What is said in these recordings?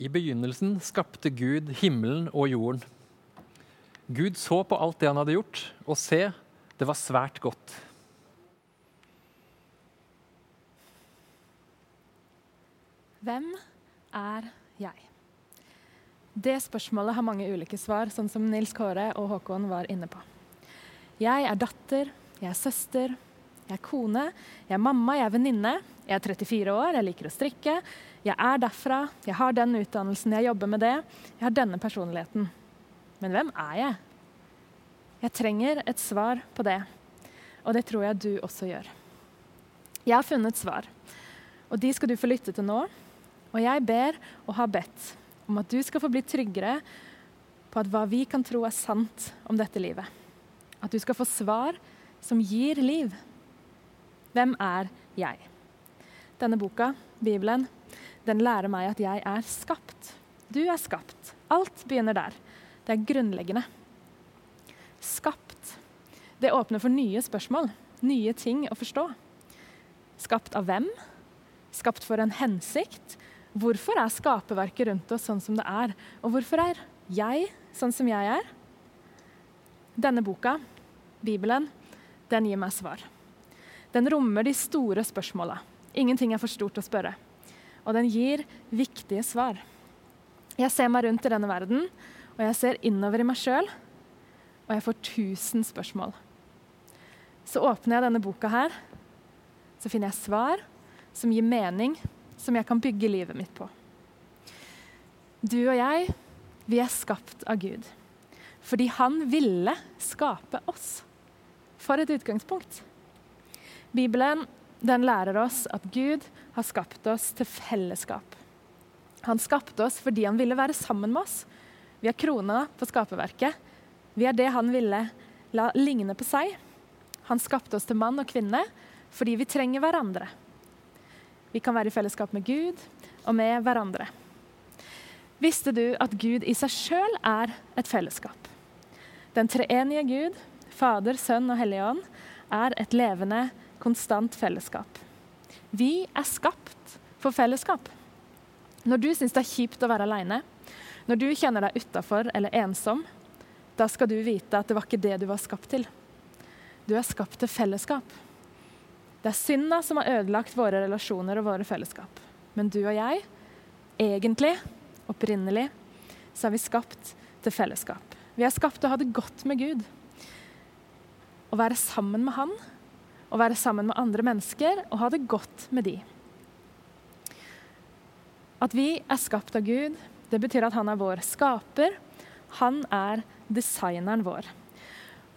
I begynnelsen skapte Gud himmelen og jorden. Gud så på alt det han hadde gjort, og se, det var svært godt. Hvem er jeg? Det spørsmålet har mange ulike svar, sånn som Nils Kåre og Håkon var inne på. Jeg er datter, jeg er søster, jeg er kone, jeg er mamma, jeg er venninne. Jeg er 34 år, jeg liker å strikke. Jeg er derfra, jeg har den utdannelsen, jeg jobber med det. Jeg har denne personligheten. Men hvem er jeg? Jeg trenger et svar på det, og det tror jeg du også gjør. Jeg har funnet svar, og de skal du få lytte til nå. Og jeg ber og har bedt om at du skal få bli tryggere på at hva vi kan tro er sant om dette livet. At du skal få svar som gir liv. Hvem er jeg? Denne boka, Bibelen, den lærer meg at jeg er skapt. Du er skapt. Alt begynner der. Det er grunnleggende. Skapt. Det åpner for nye spørsmål, nye ting å forstå. Skapt av hvem? Skapt for en hensikt? Hvorfor er skaperverket rundt oss sånn som det er? Og hvorfor er jeg sånn som jeg er? Denne boka, Bibelen, den gir meg svar. Den rommer de store spørsmåla. Ingenting er for stort å spørre. Og den gir viktige svar. Jeg ser meg rundt i denne verden, og jeg ser innover i meg sjøl, og jeg får tusen spørsmål. Så åpner jeg denne boka her, så finner jeg svar som gir mening, som jeg kan bygge livet mitt på. Du og jeg, vi er skapt av Gud. Fordi han ville skape oss. For et utgangspunkt. Bibelen den lærer oss at Gud har skapt oss til fellesskap. Han skapte oss fordi han ville være sammen med oss. Vi er krona på skaperverket. Vi er det han ville la ligne på seg. Han skapte oss til mann og kvinne fordi vi trenger hverandre. Vi kan være i fellesskap med Gud og med hverandre. Visste du at Gud i seg sjøl er et fellesskap? Den treenige Gud, Fader, Sønn og Hellige Ånd, er et levende konstant fellesskap. Vi er skapt for fellesskap. Når du syns det er kjipt å være aleine, når du kjenner deg utafor eller ensom, da skal du vite at det var ikke det du var skapt til. Du er skapt til fellesskap. Det er synda som har ødelagt våre relasjoner og våre fellesskap. Men du og jeg, egentlig, opprinnelig, så er vi skapt til fellesskap. Vi er skapt til å ha det godt med Gud. Å være sammen med Han å være sammen med andre mennesker og ha det godt med de. At vi er skapt av Gud, det betyr at han er vår skaper. Han er designeren vår.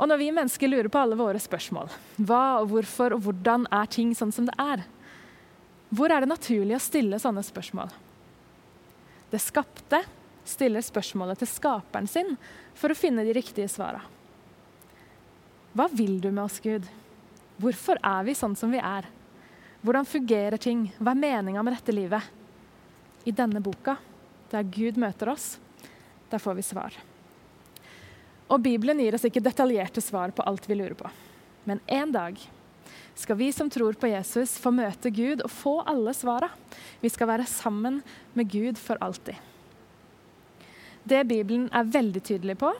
Og når vi mennesker lurer på alle våre spørsmål, hva og hvorfor og hvordan er ting sånn som det er, hvor er det naturlig å stille sånne spørsmål? Det skapte stiller spørsmålet til skaperen sin for å finne de riktige svarene. Hva vil du med oss, Gud? Hvorfor er vi sånn som vi er? Hvordan fungerer ting? Hva er meninga med dette livet? I denne boka, der Gud møter oss, der får vi svar. Og Bibelen gir oss ikke detaljerte svar på alt vi lurer på. Men en dag skal vi som tror på Jesus, få møte Gud og få alle svara. Vi skal være sammen med Gud for alltid. Det Bibelen er veldig tydelig på,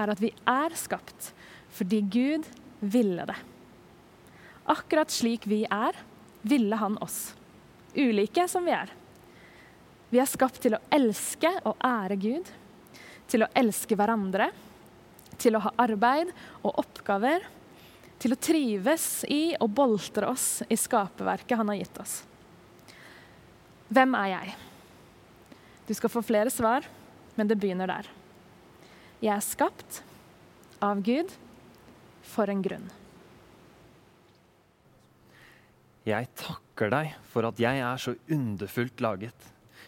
er at vi er skapt fordi Gud ville det. Akkurat slik vi er, ville han oss. Ulike som vi er. Vi er skapt til å elske og ære Gud, til å elske hverandre, til å ha arbeid og oppgaver, til å trives i og boltre oss i skaperverket han har gitt oss. Hvem er jeg? Du skal få flere svar, men det begynner der. Jeg er skapt av Gud for en grunn. Jeg takker deg for at jeg er så underfullt laget.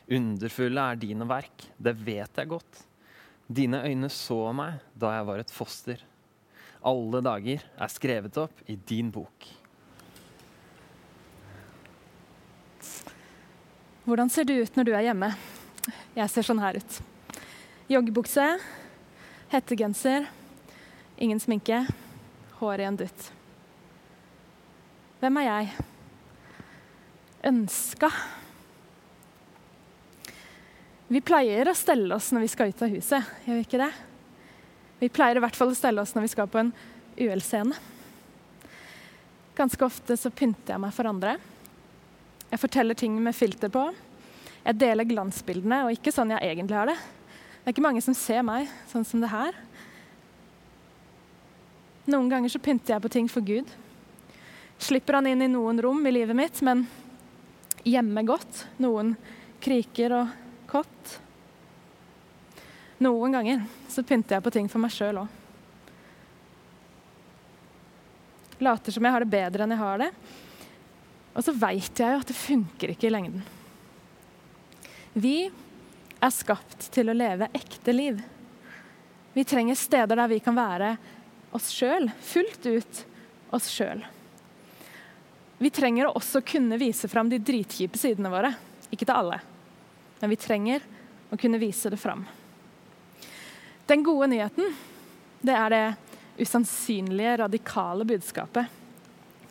Underfulle er dine verk, det vet jeg godt. Dine øyne så meg da jeg var et foster. Alle dager er skrevet opp i din bok. Hvordan ser du ut når du er hjemme? Jeg ser sånn her ut. Joggebukse, hettegenser, ingen sminke, hår i en dutt. Hvem er jeg? Ønska. Vi pleier å stelle oss når vi skal ut av huset, gjør vi ikke det? Vi pleier i hvert fall å stelle oss når vi skal på en UL-scene. Ganske ofte så pynter jeg meg for andre. Jeg forteller ting med filter på. Jeg deler glansbildene, og ikke sånn jeg egentlig har det. Det er ikke mange som ser meg sånn som det her. Noen ganger så pynter jeg på ting for Gud. Slipper han inn i noen rom i livet mitt, men gjemmer godt noen kriker og kott. Noen ganger så pynter jeg på ting for meg sjøl òg. Later som jeg har det bedre enn jeg har det. Og så veit jeg jo at det funker ikke i lengden. Vi er skapt til å leve ekte liv. Vi trenger steder der vi kan være oss sjøl, fullt ut oss sjøl. Vi trenger å også kunne vise fram de dritkjipe sidene våre. Ikke til alle, men vi trenger å kunne vise det fram. Den gode nyheten, det er det usannsynlige, radikale budskapet.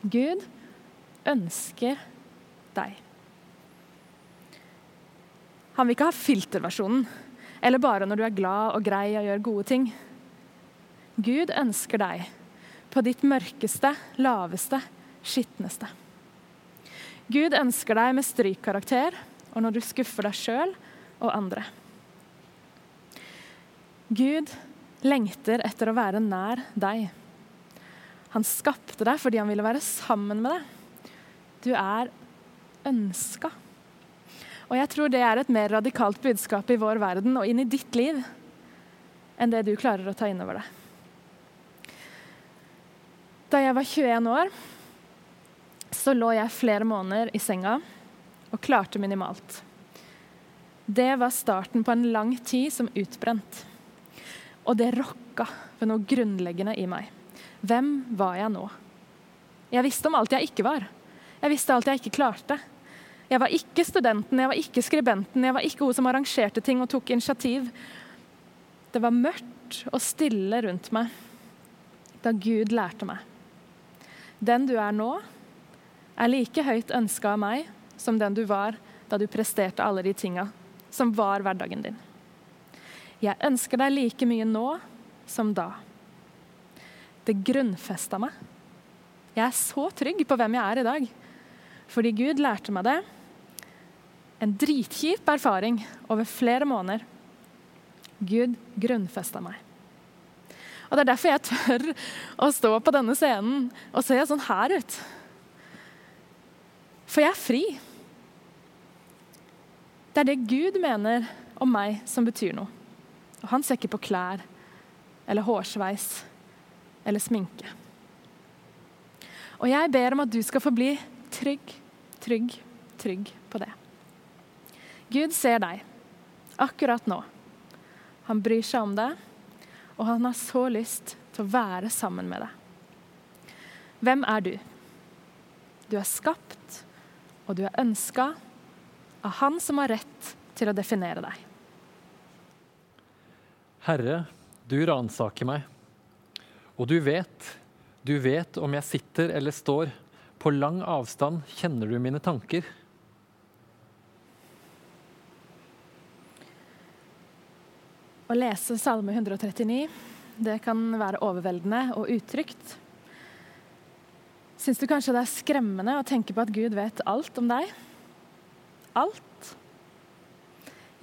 Gud ønsker deg. Han vil ikke ha filterversjonen, eller bare når du er glad og grei og gjør gode ting. Gud ønsker deg på ditt mørkeste, laveste, skitneste. Gud ønsker deg med strykkarakter og når du skuffer deg sjøl og andre. Gud lengter etter å være nær deg. Han skapte deg fordi han ville være sammen med deg. Du er ønska. Og jeg tror det er et mer radikalt budskap i vår verden og inn i ditt liv enn det du klarer å ta inn over deg. Da jeg var 21 år, så lå jeg flere måneder i senga og klarte minimalt. Det var starten på en lang tid som utbrent. Og det rokka ved noe grunnleggende i meg. Hvem var jeg nå? Jeg visste om alt jeg ikke var. Jeg visste alt jeg ikke klarte. Jeg var ikke studenten, jeg var ikke skribenten, jeg var ikke hun som arrangerte ting og tok initiativ. Det var mørkt og stille rundt meg da Gud lærte meg. Den du er nå, er like høyt ønska av meg som den du var da du presterte alle de tinga som var hverdagen din. Jeg ønsker deg like mye nå som da. Det grunnfesta meg. Jeg er så trygg på hvem jeg er i dag. Fordi Gud lærte meg det. En dritkjip erfaring over flere måneder. Gud grunnfesta meg. Og Det er derfor jeg tør å stå på denne scenen og se sånn her ut. For jeg er fri. Det er det Gud mener om meg, som betyr noe. Og han ser ikke på klær eller hårsveis eller sminke. Og jeg ber om at du skal få bli trygg, trygg, trygg på det. Gud ser deg akkurat nå. Han bryr seg om deg, og han har så lyst til å være sammen med deg. Hvem er du? Du er skapt, og du er ønska av Han som har rett til å definere deg. Herre, du ransaker meg, og du vet, du vet om jeg sitter eller står. På lang avstand kjenner du mine tanker. Å lese Salme 139 det kan være overveldende og utrygt. Syns du kanskje det er skremmende å tenke på at Gud vet alt om deg? Alt?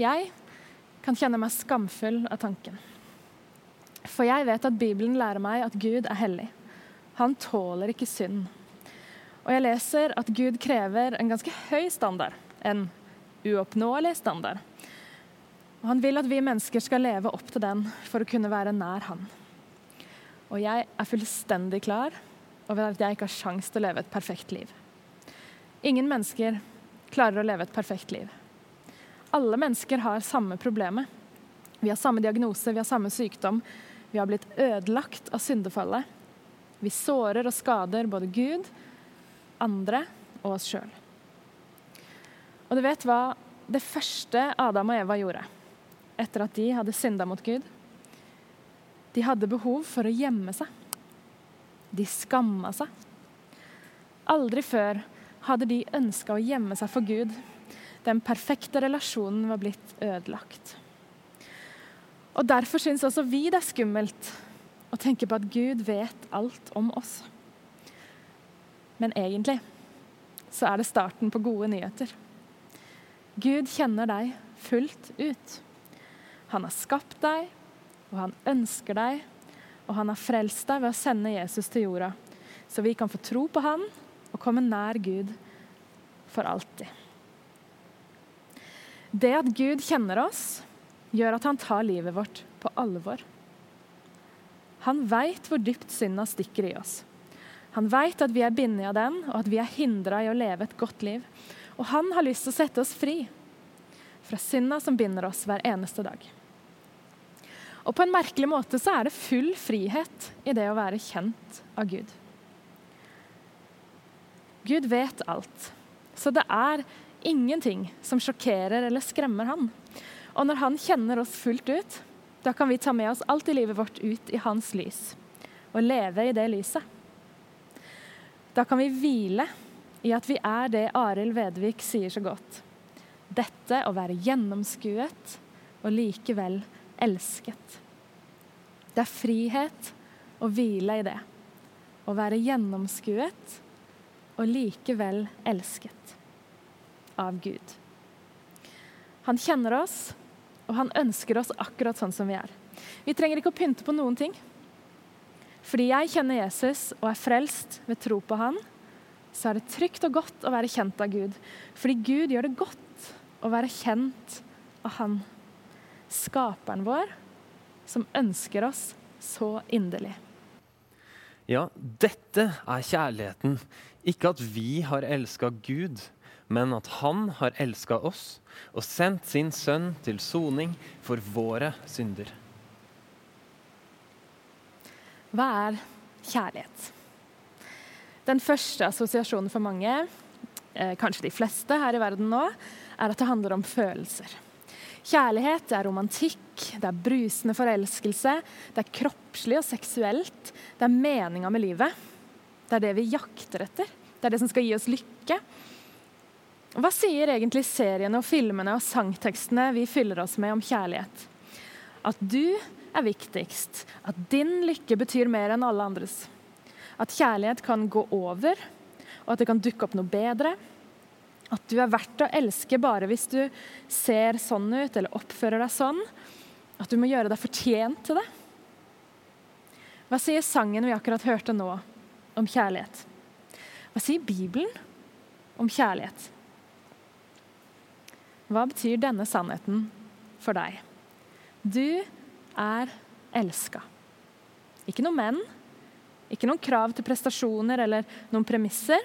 Jeg kan kjenne meg skamfull av tanken. For jeg vet at Bibelen lærer meg at Gud er hellig. Han tåler ikke synd. Og jeg leser at Gud krever en ganske høy standard, en uoppnåelig standard. Og han vil at vi mennesker skal leve opp til den for å kunne være nær han. Og jeg er fullstendig klar over at jeg ikke har sjans til å leve et perfekt liv. Ingen mennesker klarer å leve et perfekt liv. Alle mennesker har samme problemet. Vi har samme diagnose, vi har samme sykdom. Vi har blitt ødelagt av syndefallet. Vi sårer og skader både Gud, andre og oss sjøl. Og du vet hva det første Adam og Eva gjorde? etter at de hadde synda mot Gud. De hadde behov for å gjemme seg. De skamma seg. Aldri før hadde de ønska å gjemme seg for Gud. Den perfekte relasjonen var blitt ødelagt. Og Derfor syns også vi det er skummelt å tenke på at Gud vet alt om oss. Men egentlig så er det starten på gode nyheter. Gud kjenner deg fullt ut. Han har skapt deg, og han ønsker deg, og han har frelst deg ved å sende Jesus til jorda, så vi kan få tro på han og komme nær Gud for alltid. Det at Gud kjenner oss, gjør at han tar livet vårt på alvor. Han veit hvor dypt synda stikker i oss. Han veit at vi er bindet av den, og at vi er hindra i å leve et godt liv. Og han har lyst til å sette oss fri fra synda som binder oss hver eneste dag. Og på en merkelig måte så er det full frihet i det å være kjent av Gud. Gud vet alt, så det er ingenting som sjokkerer eller skremmer han. Og når han kjenner oss fullt ut, da kan vi ta med oss alt i livet vårt ut i hans lys og leve i det lyset. Da kan vi hvile i at vi er det Arild Vedvik sier så godt. Dette å være gjennomskuet og likevel elsket. Det er frihet å hvile i det. Å være gjennomskuet og likevel elsket av Gud. Han kjenner oss, og han ønsker oss akkurat sånn som vi er. Vi trenger ikke å pynte på noen ting. Fordi jeg kjenner Jesus og er frelst ved tro på han, så er det trygt og godt å være kjent av Gud. Fordi Gud gjør det godt å være kjent av han, skaperen vår, som ønsker oss så inderlig. Ja, dette er kjærligheten. Ikke at vi har elska Gud, men at Han har elska oss og sendt sin sønn til soning for våre synder. Hva er kjærlighet? Den første assosiasjonen for mange, eh, kanskje de fleste her i verden nå, er at det handler om følelser. Kjærlighet er romantikk, det er brusende forelskelse, det er kroppslig og seksuelt. Det er meninga med livet. Det er det vi jakter etter. Det er det som skal gi oss lykke. Hva sier egentlig seriene og filmene og sangtekstene vi fyller oss med om kjærlighet? At du er viktigst. At din lykke betyr mer enn alle andres. At kjærlighet kan gå over, og at det kan dukke opp noe bedre. At du er verdt å elske bare hvis du ser sånn ut eller oppfører deg sånn. At du må gjøre deg fortjent til det. Hva sier sangen vi akkurat hørte nå, om kjærlighet? Hva sier Bibelen om kjærlighet? Hva betyr denne sannheten for deg? Du er elska. Ikke noe men, ikke noen krav til prestasjoner eller noen premisser.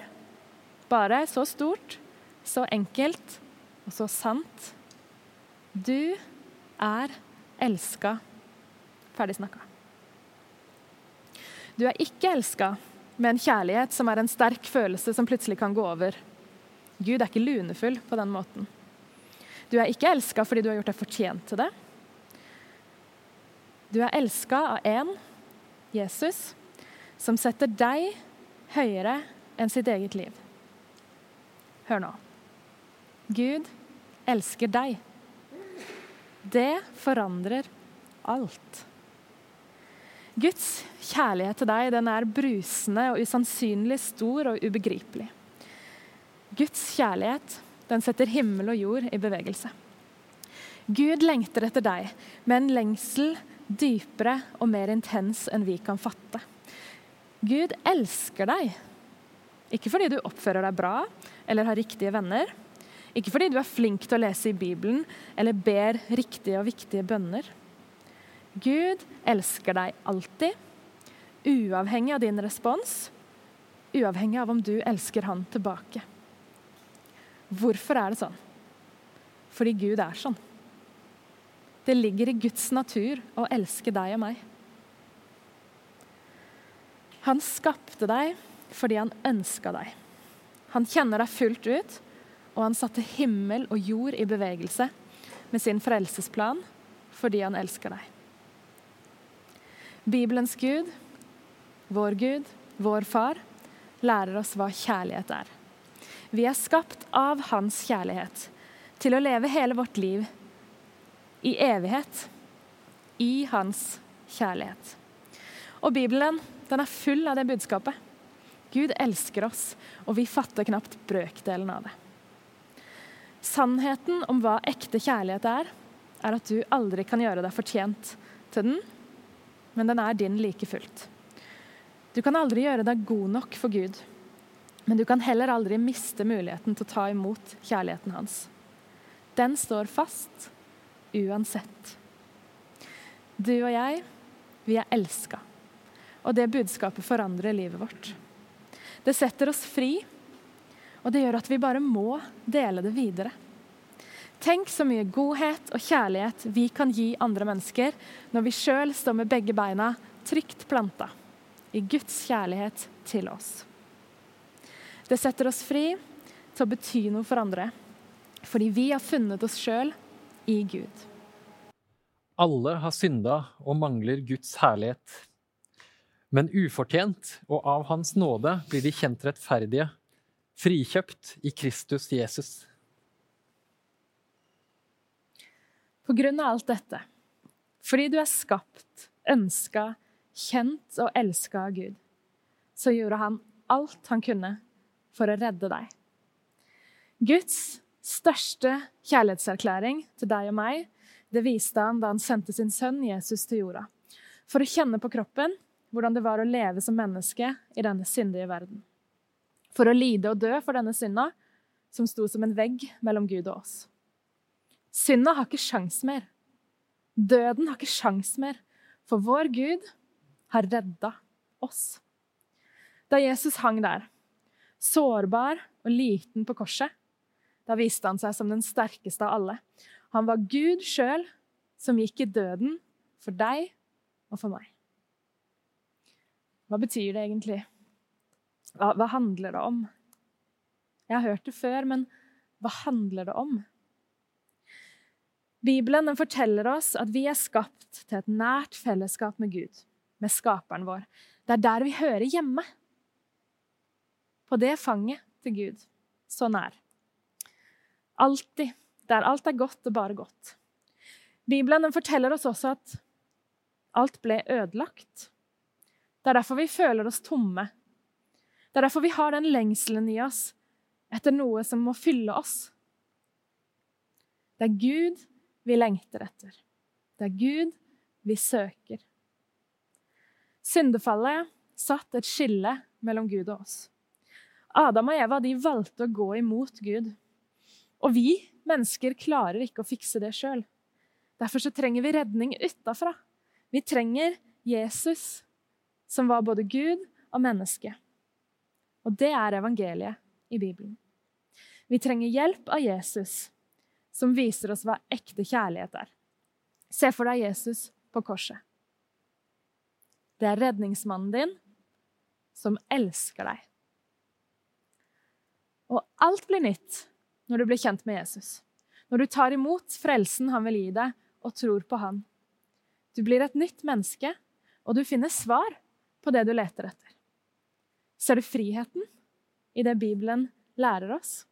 Bare så stort, så enkelt og så sant. Du er elska. Ferdig snakka. Du er ikke elska med en kjærlighet som er en sterk følelse som plutselig kan gå over. Gud er ikke lunefull på den måten. Du er ikke elska fordi du har gjort deg fortjent til det. Du er elska av én, Jesus, som setter deg høyere enn sitt eget liv. Hør nå. Gud elsker deg. Det forandrer alt. Guds kjærlighet til deg den er brusende og usannsynlig stor og ubegripelig. Guds kjærlighet den setter himmel og jord i bevegelse. Gud lengter etter deg med en lengsel dypere og mer intens enn vi kan fatte. Gud elsker deg. Ikke fordi du oppfører deg bra eller har riktige venner. Ikke fordi du er flink til å lese i Bibelen eller ber riktige og viktige bønner. Gud elsker deg alltid, uavhengig av din respons, uavhengig av om du elsker han tilbake. Hvorfor er det sånn? Fordi Gud er sånn. Det ligger i Guds natur å elske deg og meg. Han skapte deg fordi han ønska deg. Han kjenner deg fullt ut, og han satte himmel og jord i bevegelse med sin frelsesplan fordi han elsker deg. Bibelens Gud, vår Gud, vår Far, lærer oss hva kjærlighet er. Vi er skapt av hans kjærlighet. til å leve hele vårt liv i evighet i hans kjærlighet. Og Bibelen den er full av det budskapet. Gud elsker oss, og vi fatter knapt brøkdelen av det. Sannheten om hva ekte kjærlighet er, er at du aldri kan gjøre deg fortjent til den, men den er din like fullt. Du kan aldri gjøre deg god nok for Gud, men du kan heller aldri miste muligheten til å ta imot kjærligheten hans. Den står fast uansett. Du og jeg, vi er elska. Og det budskapet forandrer livet vårt. Det setter oss fri, og det gjør at vi bare må dele det videre. Tenk så mye godhet og kjærlighet vi kan gi andre mennesker når vi sjøl står med begge beina trygt planta i Guds kjærlighet til oss. Det setter oss fri til å bety noe for andre, fordi vi har funnet oss sjøl i Gud. Alle har synda og mangler Guds herlighet. Men ufortjent og av Hans nåde blir de kjent rettferdige, frikjøpt i Kristus Jesus. På grunn av alt dette, fordi du er skapt, ønska, kjent og elska av Gud, så gjorde han alt han kunne for å redde deg. Guds største kjærlighetserklæring til deg og meg, det viste han da han sendte sin sønn Jesus til jorda. For å kjenne på kroppen hvordan det var å leve som menneske i denne syndige verden. For å lide og dø for denne synda, som sto som en vegg mellom Gud og oss. Synda har ikke sjans mer. Døden har ikke sjans mer, for vår Gud har redda oss. Da Jesus hang der, sårbar og liten på korset, da viste han seg som den sterkeste av alle. Han var Gud sjøl som gikk i døden for deg og for meg. Hva betyr det egentlig? Hva, hva, handler det om? Jeg har hørt det før, men hva handler det om? Bibelen forteller oss at vi er skapt til et nært fellesskap med Gud, med skaperen vår. Det er der vi hører hjemme. På det fanget til Gud, så nær. Alltid. Der alt er godt og bare godt. Bibelen forteller oss også at alt ble ødelagt. Det er derfor vi føler oss tomme. Det er derfor vi har den lengselen i oss etter noe som må fylle oss. Det er Gud vi lengter etter. Det er Gud vi søker. Syndefallet satt et skille mellom Gud og oss. Adam og Eva de valgte å gå imot Gud. Og vi mennesker klarer ikke å fikse det sjøl. Derfor så trenger vi redning utafra. Vi trenger Jesus som var både Gud og menneske. Og det er evangeliet i Bibelen. Vi trenger hjelp av Jesus, som viser oss hva ekte kjærlighet er. Se for deg Jesus på korset. Det er redningsmannen din som elsker deg. Og alt blir nytt når du blir kjent med Jesus. Når du tar imot frelsen han vil gi deg, og tror på han. Du blir et nytt menneske, og du finner svar på det du leter etter. Ser du friheten i det Bibelen lærer oss?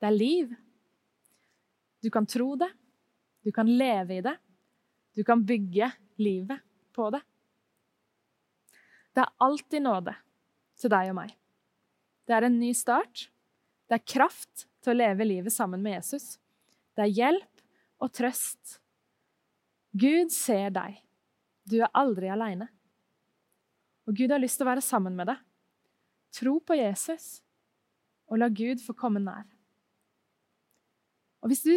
Det er liv. Du kan tro det, du kan leve i det, du kan bygge livet på det. Det er alltid nåde til deg og meg. Det er en ny start. Det er kraft til å leve livet sammen med Jesus. Det er hjelp og trøst. Gud ser deg. Du er aldri aleine. Og Gud har lyst til å være sammen med deg. Tro på Jesus, og la Gud få komme nær. Og hvis du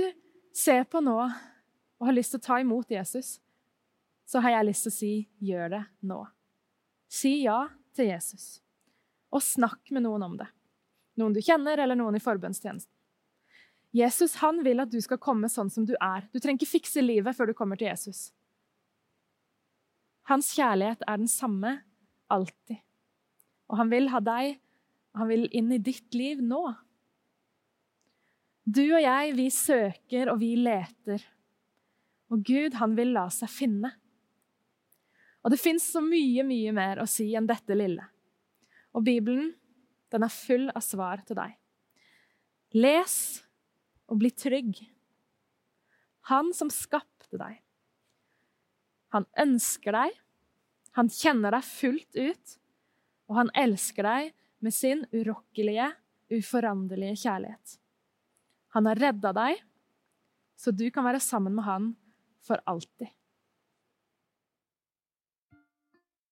ser på nå og har lyst til å ta imot Jesus, så har jeg lyst til å si gjør det nå. Si ja til Jesus, og snakk med noen om det. Noen du kjenner, eller noen i forbønnstjenesten. Jesus han vil at du skal komme sånn som du er. Du trenger ikke fikse livet før du kommer til Jesus. Hans kjærlighet er den samme alltid. Og han vil ha deg, han vil inn i ditt liv nå. Du og jeg, vi søker og vi leter. Og Gud, han vil la seg finne. Og det fins så mye, mye mer å si enn dette lille. Og Bibelen, den er full av svar til deg. Les og bli trygg Han som skapte deg. Han ønsker deg, han kjenner deg fullt ut, og han elsker deg med sin urokkelige, uforanderlige kjærlighet. Han har redda deg, så du kan være sammen med han for alltid.